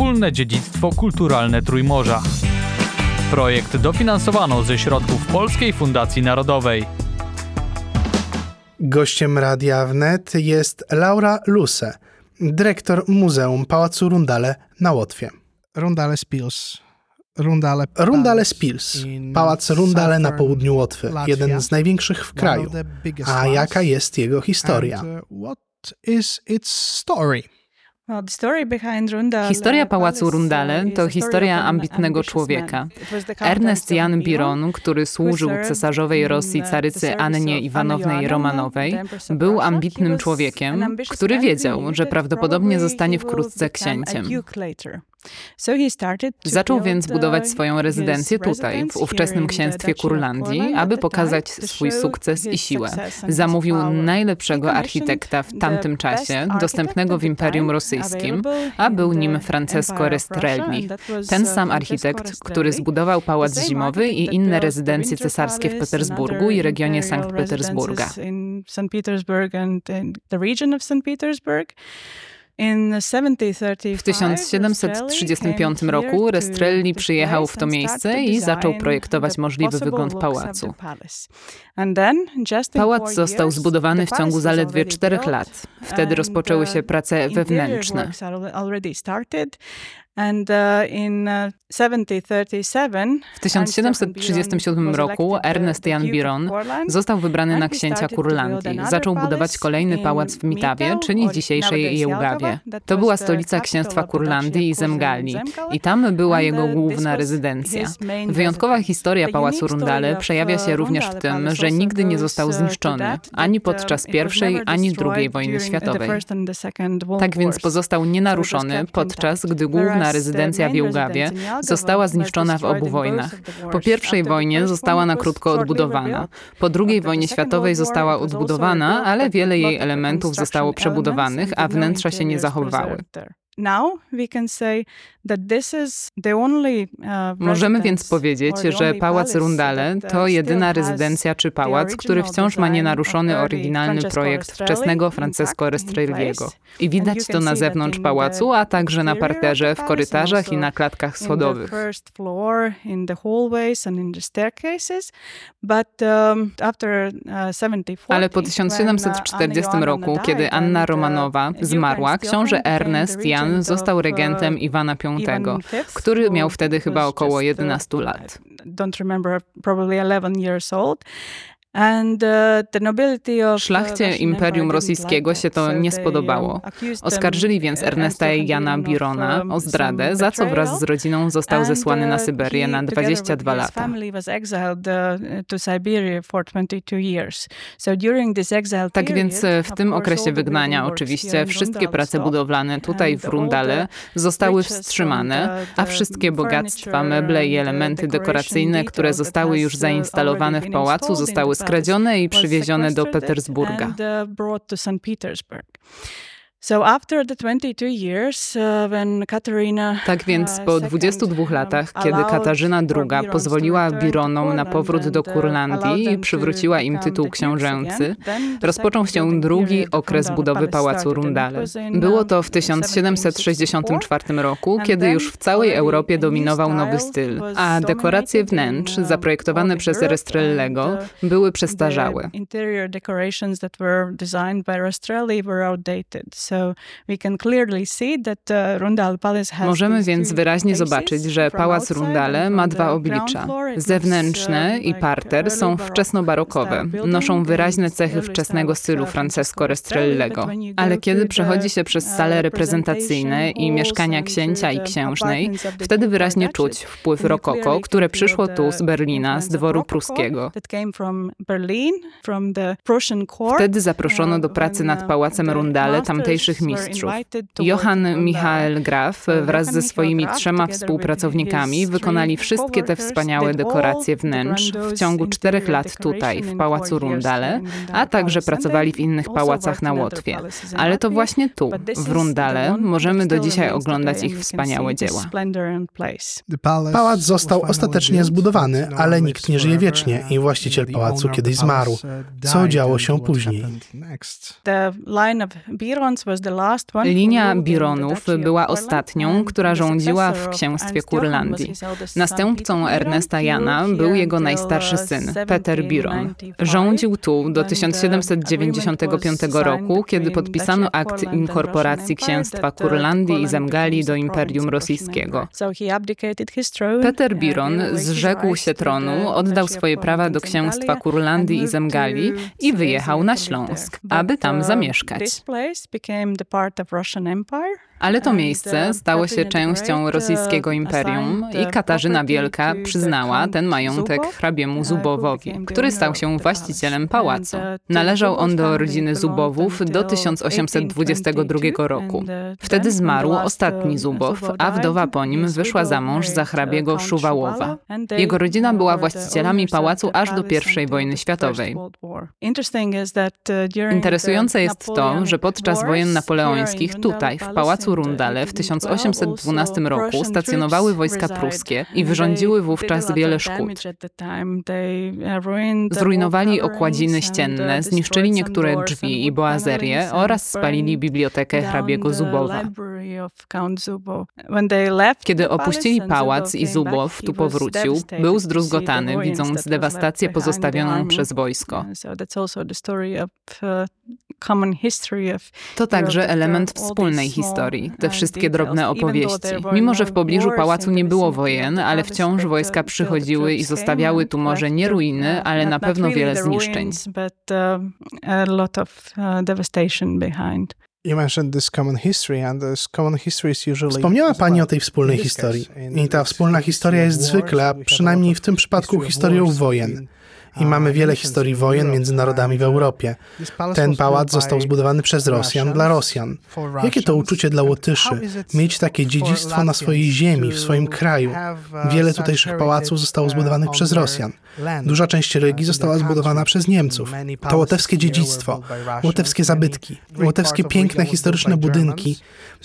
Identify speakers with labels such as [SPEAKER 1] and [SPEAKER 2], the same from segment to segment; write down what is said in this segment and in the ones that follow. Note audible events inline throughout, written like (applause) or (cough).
[SPEAKER 1] wspólne dziedzictwo kulturalne Trójmorza. Projekt dofinansowano ze środków Polskiej Fundacji Narodowej.
[SPEAKER 2] Gościem Radia Wnet jest Laura Luse, dyrektor Muzeum Pałacu Rundale na Łotwie.
[SPEAKER 3] Rundale Spils. Rundale,
[SPEAKER 2] Rundale Spils, pałac Rundale na południu Łotwy, jeden z największych w kraju. A jaka jest jego historia?
[SPEAKER 3] uh, What is its story?
[SPEAKER 4] Historia Pałacu Rundale to historia ambitnego człowieka. Ernest Jan Biron, który służył cesarzowej Rosji carycy Annie Iwanownej Romanowej, był ambitnym człowiekiem, który wiedział, że prawdopodobnie zostanie wkrótce księciem. Zaczął więc budować swoją rezydencję tutaj, w ówczesnym księstwie Kurlandii, aby pokazać swój sukces i siłę. Zamówił najlepszego architekta w tamtym czasie, dostępnego w Imperium Rosyjskim, a był nim Francesco Restrelli. Ten sam architekt, który zbudował Pałac Zimowy i inne rezydencje cesarskie w Petersburgu i regionie Sankt Petersburga. W 1735 roku Restrelli przyjechał w to miejsce i zaczął projektować możliwy wygląd pałacu. Pałac został zbudowany w ciągu zaledwie czterech lat. Wtedy rozpoczęły się prace wewnętrzne. W 1737 roku Ernest Jan Biron został wybrany na księcia Kurlandii. Zaczął budować kolejny pałac w Mitawie, czyli dzisiejszej Jełgawie. To była stolica księstwa Kurlandii i Zemgali i tam była jego główna rezydencja. Wyjątkowa historia Pałacu Rundale przejawia się również w tym, że nigdy nie został zniszczony, ani podczas I, ani II wojny światowej. Tak więc pozostał nienaruszony, podczas gdy główna rezydencja w Jełgawie została zniszczona w obu wojnach. Po I wojnie została na krótko odbudowana. Po II wojnie światowej została odbudowana, ale wiele jej elementów zostało przebudowanych, a wnętrza się nie zachowały. Możemy więc powiedzieć, że Pałac Rundale to jedyna rezydencja czy pałac, który wciąż ma nienaruszony oryginalny projekt wczesnego Francesco Restrelliego. I widać to na zewnątrz pałacu, a także na parterze, w korytarzach i na klatkach schodowych. Ale po 1740 roku, kiedy Anna Romanowa zmarła, książę Ernest Jan został regentem Iwana V, który miał wtedy chyba około 11 lat.
[SPEAKER 2] Uh,
[SPEAKER 4] Szlachcie Imperium Rosyjskiego się to nie spodobało.
[SPEAKER 2] um,
[SPEAKER 4] Oskarżyli więc Ernesta i Jana Birona o zdradę, za co wraz z rodziną został zesłany na
[SPEAKER 2] uh,
[SPEAKER 4] Syberię na 22 lata. Tak więc w tym okresie wygnania oczywiście wszystkie prace budowlane tutaj w Rundale zostały wstrzymane, a wszystkie bogactwa, meble i elementy dekoracyjne, które zostały już zainstalowane w pałacu, zostały skradzione i przywiezione do Petersburga. Tak więc po 22 latach, kiedy Katarzyna II pozwoliła Bironom na powrót do Kurlandii i przywróciła im tytuł książęcy, rozpoczął się drugi okres budowy Pałacu Rundale. Było to w 1764 roku, kiedy już w całej Europie dominował nowy styl, a dekoracje wnętrz zaprojektowane przez Restrellego były przestarzałe. Możemy więc wyraźnie zobaczyć, że Pałac Rundale ma dwa oblicza. Zewnętrzne i parter są wczesnobarokowe, noszą wyraźne cechy wczesnego stylu Francesco Restrellego. Ale kiedy przechodzi się przez sale reprezentacyjne i mieszkania księcia i księżnej, wtedy wyraźnie czuć wpływ rokoko, które przyszło tu z Berlina, z dworu pruskiego. Wtedy zaproszono do pracy nad Pałacem Rundale tamtejszych mistrzów mistrzów. Johann Michael Graf wraz ze swoimi trzema współpracownikami wykonali wszystkie te wspaniałe dekoracje wnętrz w ciągu czterech lat tutaj, w Pałacu Rundale, a także pracowali w innych pałacach na Łotwie. Ale to właśnie tu, w Rundale, możemy do dzisiaj oglądać ich wspaniałe dzieła.
[SPEAKER 2] Pałac został ostatecznie zbudowany, ale nikt nie żyje wiecznie i właściciel pałacu kiedyś zmarł. Co działo się później?
[SPEAKER 4] Linia Bironów była ostatnią, która rządziła w księstwie Kurlandii. Następcą Ernesta Jana był jego najstarszy syn, Peter Biron. Rządził tu do 1795 roku, kiedy podpisano akt inkorporacji księstwa Kurlandii i Zemgali do Imperium Rosyjskiego. Peter Biron zrzekł się tronu, oddał swoje prawa do księstwa Kurlandii i Zemgali i wyjechał na Śląsk, aby tam zamieszkać. became the part of Russian Empire. Ale to miejsce stało się częścią rosyjskiego imperium i Katarzyna Wielka przyznała ten majątek hrabiemu Zubowowi, który stał się właścicielem pałacu. Należał on do rodziny Zubowów do 1822 roku. Wtedy zmarł ostatni Zubow, a wdowa po nim wyszła za mąż za hrabiego Szuwałowa. Jego rodzina była właścicielami pałacu aż do I wojny światowej. Interesujące jest to, że podczas wojen napoleońskich tutaj, w pałacu Rundale w 1812 roku stacjonowały wojska pruskie i wyrządziły wówczas wiele szkód. Zrujnowali okładziny ścienne, zniszczyli niektóre drzwi i boazerie oraz spalili bibliotekę hrabiego Zubowa. Kiedy opuścili pałac i Zubow tu powrócił, był zdruzgotany, widząc dewastację pozostawioną przez wojsko. To także element wspólnej historii, te wszystkie drobne opowieści. Mimo, że w pobliżu pałacu nie było wojen, ale wciąż wojska przychodziły i zostawiały tu może nie ruiny, ale na pewno wiele zniszczeń.
[SPEAKER 2] Wspomniała Pani o tej wspólnej historii. I ta wspólna historia jest zwykle, a przynajmniej w tym przypadku, historią wojen i mamy wiele historii wojen między narodami w Europie. Ten pałac został zbudowany przez Rosjan dla Rosjan. Jakie to uczucie dla Łotyszy mieć takie dziedzictwo na swojej ziemi, w swoim kraju? Wiele tutejszych pałaców zostało zbudowanych przez Rosjan. Duża część religii została zbudowana przez Niemców. To łotewskie dziedzictwo, łotewskie zabytki, łotewskie piękne historyczne budynki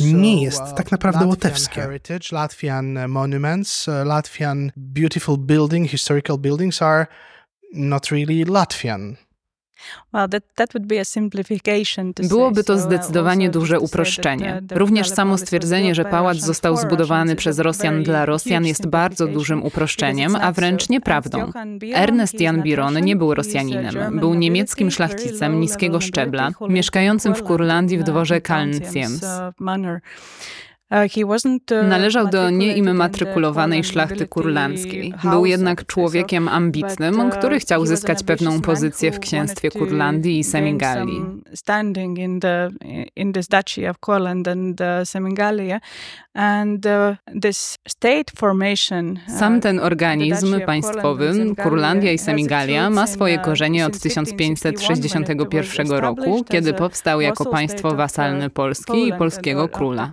[SPEAKER 2] nie jest tak naprawdę łotewskie.
[SPEAKER 3] Latvian monuments, Latvian beautiful building, historical buildings are not really Latvian.
[SPEAKER 4] Byłoby to zdecydowanie duże uproszczenie. Również samo stwierdzenie, że pałac został zbudowany przez Rosjan dla Rosjan jest bardzo dużym uproszczeniem, a wręcz nieprawdą. Ernest Jan Biron nie był Rosjaninem. Był niemieckim szlachcicem niskiego szczebla, mieszkającym w Kurlandii w dworze Kalnciems. Należał do nieimmatrykulowanej szlachty kurlandzkiej. Był jednak człowiekiem ambitnym, który chciał zyskać pewną pozycję w księstwie Kurlandii i Semigalii. Sam ten organizm państwowy, Kurlandia i Semigalia, ma swoje korzenie od 1561 roku, kiedy powstał jako państwo wasalne Polski i polskiego króla.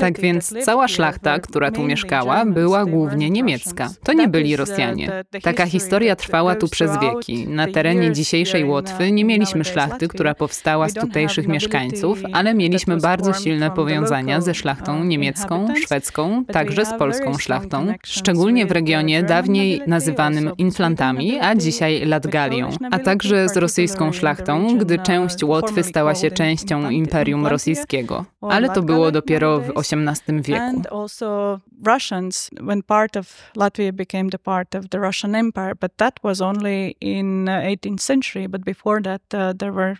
[SPEAKER 4] tak więc cała szlachta, która tu mieszkała, była głównie niemiecka. To nie byli Rosjanie. Taka historia trwała tu przez wieki. Na terenie dzisiejszej Łotwy nie mieliśmy szlachty, która powstała z tutejszych mieszkańców, ale mieliśmy bardzo silne powiązania ze szlachtą uh, niemiecką, szwedzką, także z polską szlachtą, szczególnie w regionie dawniej nazywanym Inflantami, a dzisiaj Latgalią, a także z rosyjską szlachtą, gdy część Łotwy stała się częścią Imperium Rosyjskiego ale to było dopiero w XVIII wieku. Russians, when part of Latvia became the part of the Russian Empire, but that was only in 18th uh, century. But before that, uh, there were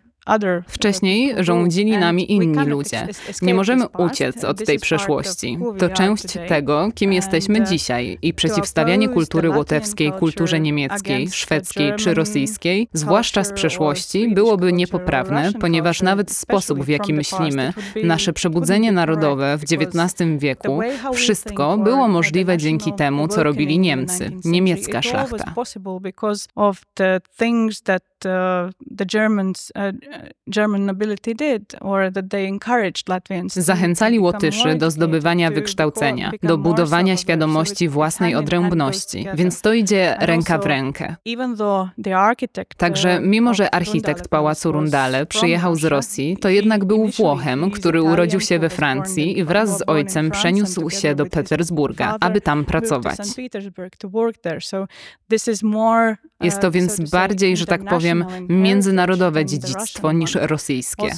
[SPEAKER 4] Wcześniej rządzili nami inni ludzie. Nie możemy uciec od tej przeszłości. To część tego, kim jesteśmy dzisiaj i przeciwstawianie kultury łotewskiej kulturze niemieckiej, szwedzkiej czy rosyjskiej, zwłaszcza z przeszłości, byłoby niepoprawne, ponieważ nawet sposób, w jaki myślimy, nasze przebudzenie narodowe w XIX wieku, wszystko było możliwe dzięki temu, co robili Niemcy, niemiecka szlachta. Uh, the Germans, uh, German nobility did, or that they encouraged Latvians. Zachęcali Łotyszy do zdobywania wykształcenia, do budowania świadomości własnej odrębności, więc to idzie ręka w rękę. Także mimo, że architekt Pałacu Rundale przyjechał z Rosji, to jednak był Włochem, który urodził się we Francji i wraz z ojcem przeniósł się do Petersburga, aby tam pracować. Jest to więc bardziej, że tak powiem, bowiem międzynarodowe dziedzictwo niż rosyjskie.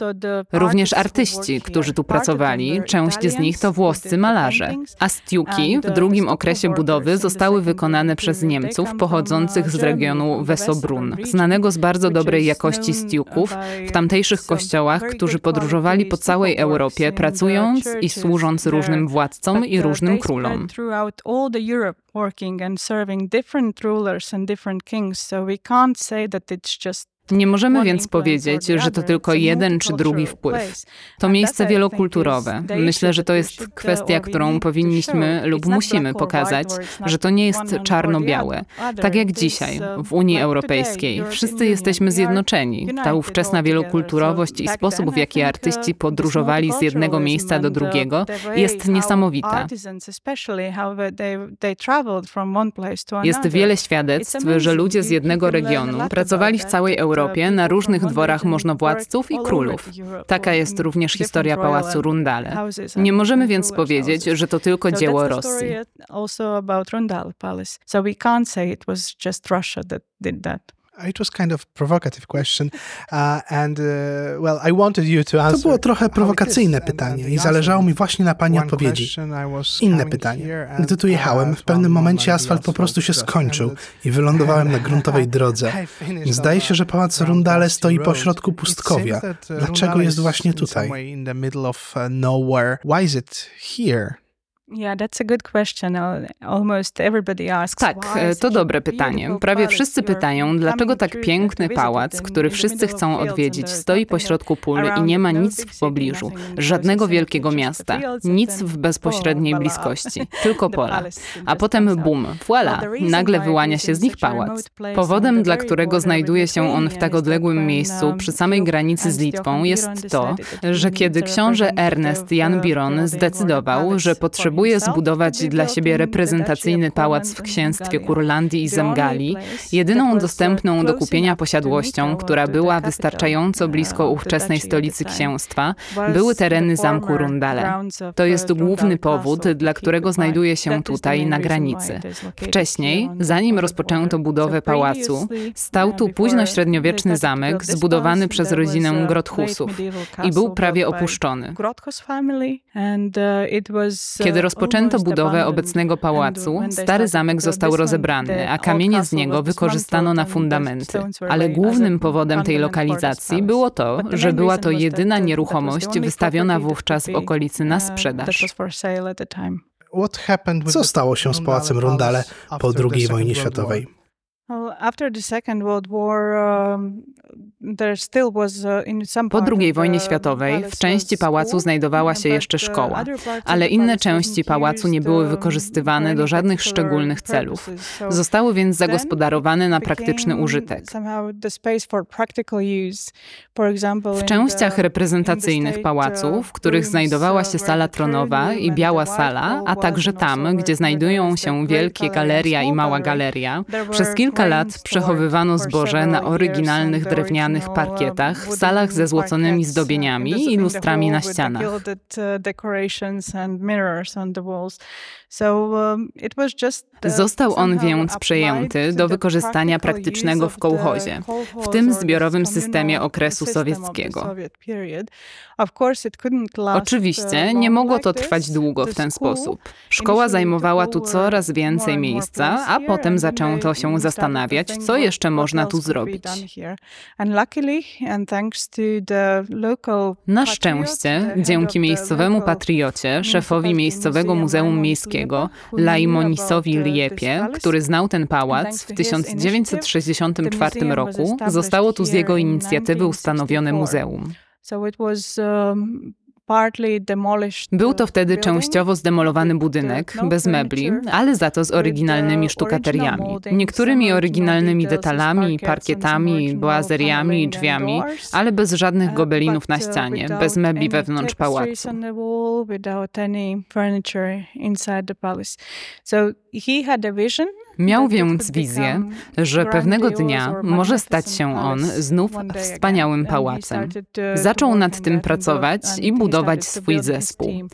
[SPEAKER 4] Również artyści, którzy tu pracowali, część z nich to włoscy malarze, a stiuki w drugim okresie budowy zostały wykonane przez Niemców pochodzących z regionu Wesobrun, znanego z bardzo dobrej jakości stiuków w tamtejszych kościołach, którzy podróżowali po całej Europie, pracując i służąc różnym władcom i różnym królom. Working and serving different rulers and different kings. So we can't say that it's just Nie możemy więc powiedzieć, że to tylko jeden czy drugi wpływ. To miejsce wielokulturowe. Myślę, że to jest kwestia, którą powinniśmy lub musimy pokazać, że to nie jest czarno-białe. Tak jak dzisiaj w Unii Europejskiej. Wszyscy jesteśmy zjednoczeni. Ta ówczesna wielokulturowość i sposób, w jaki artyści podróżowali z jednego miejsca do drugiego, jest niesamowita. Jest wiele świadectw, że ludzie z jednego regionu pracowali w całej Europie Europie na różnych dworach możnowładców i królów. Taka jest również historia Pałacu Rundale. Nie możemy więc powiedzieć, że to tylko dzieło Rosji. So we can't say it was just Russia that did that.
[SPEAKER 2] It was kind of provocative question, uh, and uh, well, I wanted you to answer. To było trochę prowokacyjne pytanie i zależało mi właśnie na pani odpowiedzi. Inne pytanie. Gdy tu jechałem, w pewnym momencie asfalt po prostu się skończył i wylądowałem (laughs) na gruntowej drodze. (laughs) Zdaje się, że pałac Rundale stoi pośrodku pustkowia. Dlaczego jest właśnie tutaj? Why is it here?
[SPEAKER 4] Tak, to dobre pytanie. Prawie wszyscy pytają, dlaczego tak piękny pałac, który wszyscy chcą odwiedzić, stoi pośrodku pól i nie ma nic w pobliżu, żadnego wielkiego miasta, nic w bezpośredniej bliskości, tylko pola. A potem bum, voila, nagle wyłania się z nich pałac. Powodem, dla którego znajduje się on w tak odległym miejscu przy samej granicy z Litwą jest to, że kiedy książę Ernest Jan Biron zdecydował, że potrzebuje próbuje zbudować dla siebie reprezentacyjny pałac w księstwie Kurlandii i Zemgali, jedyną dostępną do kupienia posiadłością, która była wystarczająco blisko ówczesnej stolicy księstwa, były tereny zamku Rundale. To jest główny powód, dla którego znajduje się tutaj na granicy. Wcześniej, zanim rozpoczęto budowę pałacu, stał tu późnośredniowieczny zamek zbudowany przez rodzinę Grothusów i był prawie opuszczony. Kiedy rozpoczęto budowę obecnego pałacu, stary zamek został rozebrany, a kamienie z niego wykorzystano na fundamenty. Ale głównym powodem tej lokalizacji było to, że była to jedyna nieruchomość wystawiona wówczas w okolicy na sprzedaż.
[SPEAKER 2] Co stało się z Pałacem Rundale po II wojnie światowej?
[SPEAKER 4] Po II wojnie światowej w części pałacu znajdowała się jeszcze szkoła, ale inne części pałacu nie były wykorzystywane do żadnych szczególnych celów. Zostały więc zagospodarowane na praktyczny użytek. W częściach reprezentacyjnych pałacu, w których znajdowała się sala tronowa i biała sala, a także tam, gdzie znajdują się wielkie galeria i mała galeria, przez kilka lat przechowywano zboże na oryginalnych drewnianych parkietach w salach ze złoconymi zdobieniami i lustrami na ścianach. Um, Został on więc przejęty do wykorzystania praktycznego w kołchozie, w tym zbiorowym systemie okresu sowieckiego. Oczywiście uh, nie mogło to trwać długo w ten sposób. Szkoła zajmowała tu coraz więcej miejsca, a potem zaczęto się zastanawiać, co jeszcze można tu zrobić. Na szczęście, dzięki miejscowemu patriocie, szefowi miejscowego Muzeum Miejskiego, Laimonisowi Liepie, który znał ten pałac, w 1964 roku. zostało tu z jego inicjatywy ustanowione muzeum. Był to wtedy częściowo zdemolowany budynek, bez mebli, ale za to z oryginalnymi sztukateriami. Niektórymi oryginalnymi detalami, parkietami, boazeriami i drzwiami, ale bez żadnych gobelinów na ścianie, bez mebli wewnątrz pałacu. Miał więc wizję, że pewnego dnia może stać się on znów wspaniałym pałacem. Zaczął nad tym pracować i budować swój zespół.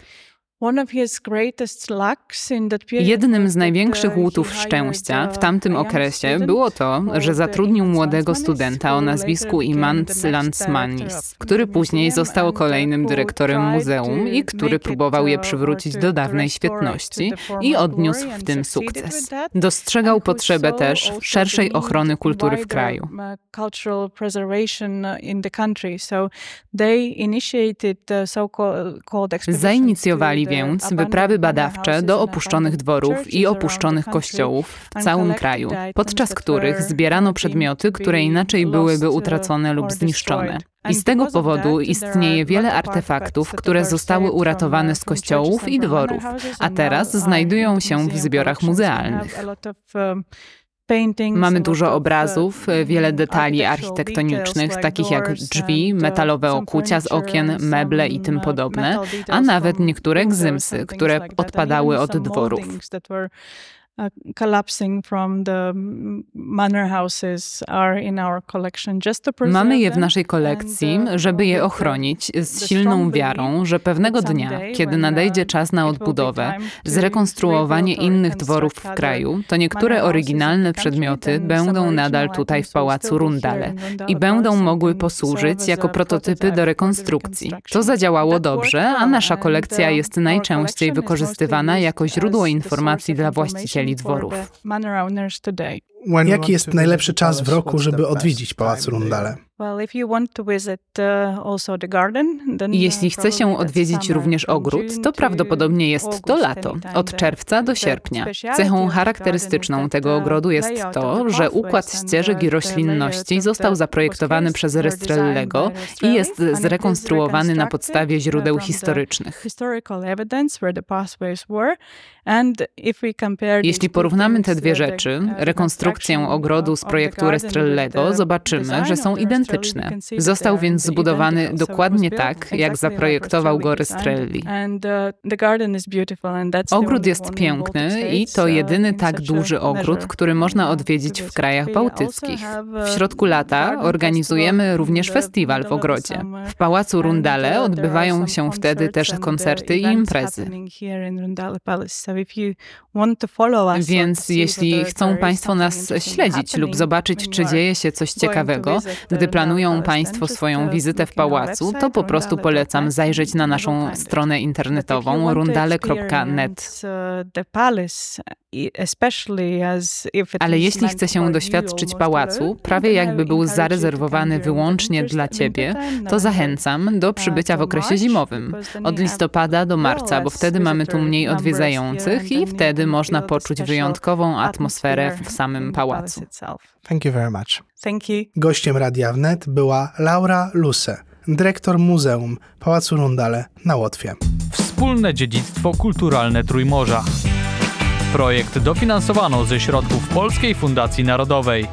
[SPEAKER 4] Jednym z największych łutów szczęścia w tamtym okresie było to, że zatrudnił młodego studenta o nazwisku Imants Landsmanis, który później został kolejnym dyrektorem muzeum i który próbował je przywrócić do dawnej świetności i odniósł w tym sukces. Dostrzegał potrzebę też szerszej ochrony kultury w kraju. Zainicjowali więc wyprawy badawcze do opuszczonych dworów i opuszczonych kościołów w całym kraju, podczas których zbierano przedmioty, które inaczej byłyby utracone lub zniszczone. I z tego powodu istnieje wiele artefaktów, które zostały uratowane z kościołów i dworów, a teraz znajdują się w zbiorach muzealnych. Mamy dużo obrazów, wiele detali architektonicznych, takich jak drzwi, metalowe okucia z okien, meble i tym podobne, a nawet niektóre gzymsy, które odpadały od dworów. Mamy je w naszej kolekcji, żeby je ochronić z silną wiarą, że pewnego dnia, kiedy nadejdzie czas na odbudowę, zrekonstruowanie innych dworów w kraju, to niektóre oryginalne przedmioty będą nadal tutaj w Pałacu Rundale i będą mogły posłużyć jako prototypy do rekonstrukcji. To zadziałało dobrze, a nasza kolekcja jest najczęściej wykorzystywana jako źródło informacji dla właścicieli dworów.
[SPEAKER 2] Jaki jest najlepszy czas w roku, żeby odwiedzić Pałac Rundale?
[SPEAKER 4] Jeśli chce się odwiedzić również ogród, to prawdopodobnie jest to lato, od czerwca do sierpnia. Cechą charakterystyczną tego ogrodu jest to, że układ ścieżek i roślinności został zaprojektowany przez Restrellego i jest zrekonstruowany na podstawie źródeł historycznych. Jeśli porównamy te dwie rzeczy, rekonstrukcję ogrodu z projektu Restrellego, zobaczymy, że są identyczne. Został więc zbudowany dokładnie tak, jak zaprojektował go Restrelli. Ogród jest piękny i to jedyny tak duży ogród, który można odwiedzić w krajach bałtyckich. W środku lata organizujemy również festiwal w ogrodzie. W Pałacu Rundale odbywają się wtedy też koncerty i imprezy. Więc jeśli chcą Państwo nas śledzić lub zobaczyć, czy dzieje się coś ciekawego, gdy planują Państwo swoją wizytę w pałacu, to po prostu polecam zajrzeć na naszą stronę internetową rundale.net. Ale jeśli chce się doświadczyć pałacu, prawie jakby był zarezerwowany wyłącznie dla Ciebie, to zachęcam do przybycia w okresie zimowym, od listopada do marca, bo wtedy mamy tu mniej odwiedzających i wtedy można poczuć wyjątkową atmosferę w samym pałacu.
[SPEAKER 2] Thank you very much. Thank you. Gościem Radia Wnet była Laura Luse, dyrektor Muzeum Pałacu Rundale na Łotwie.
[SPEAKER 1] Wspólne dziedzictwo kulturalne Trójmorza. Projekt dofinansowano ze środków Polskiej Fundacji Narodowej.